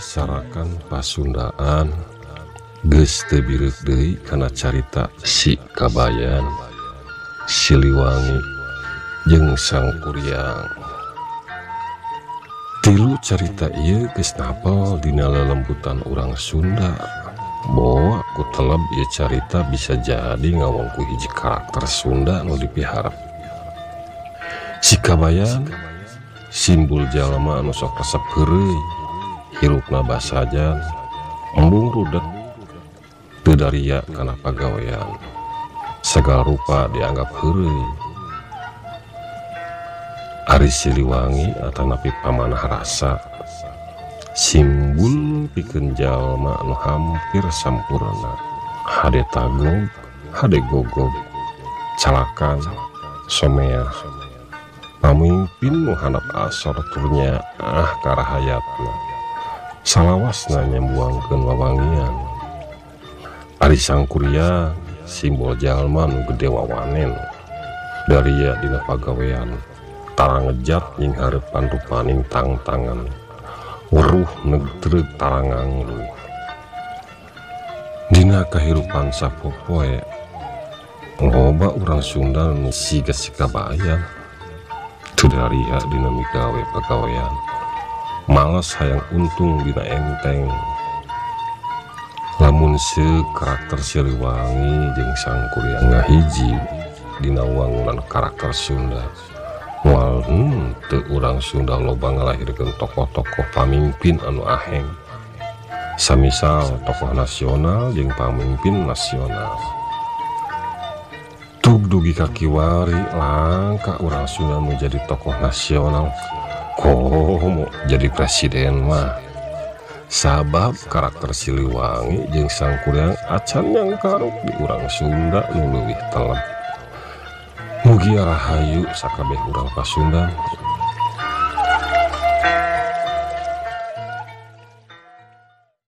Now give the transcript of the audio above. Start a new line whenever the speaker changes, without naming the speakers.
sarakan Pasundaan. Gestebir Dehi karena carita sikabbayan Siliwangi jeung sangkuriang tilu carita ia Gesnapel Dinala lembutan orang Sunda. Bahwa aku teleb ia carita bisa jadi ngawangku hiji karakter Sunda nu dipiharap. Sikabbayan simbol jalma nusok resep kere hirup nabas saja embung rudet Tedaria karena pegawaian segala rupa dianggap heri Ari Siliwangi atau napi pamanah rasa simbol pikeun jalma anu hampir sampurna. Hade tagog hade gogog calakan somea. Pamimpin nu handap asor turnya ah karahayatna salawasna nyembuangkan wawangian. Ari sangkuria simbol Jalman gede wawanen. Dari Dina pagawean tarang ngejat ying harepan rupaning tang tangan weruh negeri taranganglu Dina kehidupan sapopoe ngoba urang Sunda siga sikap tudari dari dinamika we pagawean. malas hayang untung dina enteng. Lamun se karakter Siliwangi jeung sangkulianga ngahiji dina wangunan karakter Sunda mual hmm, urang Sunda loba ngalahirkeun tokoh-tokoh pamimpin anu aheng. Samisal tokoh nasional jeung pamimpin nasional. Tug dugi kakiwari langka urang Sunda menjadi tokoh nasional. komo jadi presiden mah. Sabab karakter Siliwangi jeung sangkuriang acan yang karuk di urang Sunda nuluwih telan mugia Rahayu Sakabeh urang Pasundang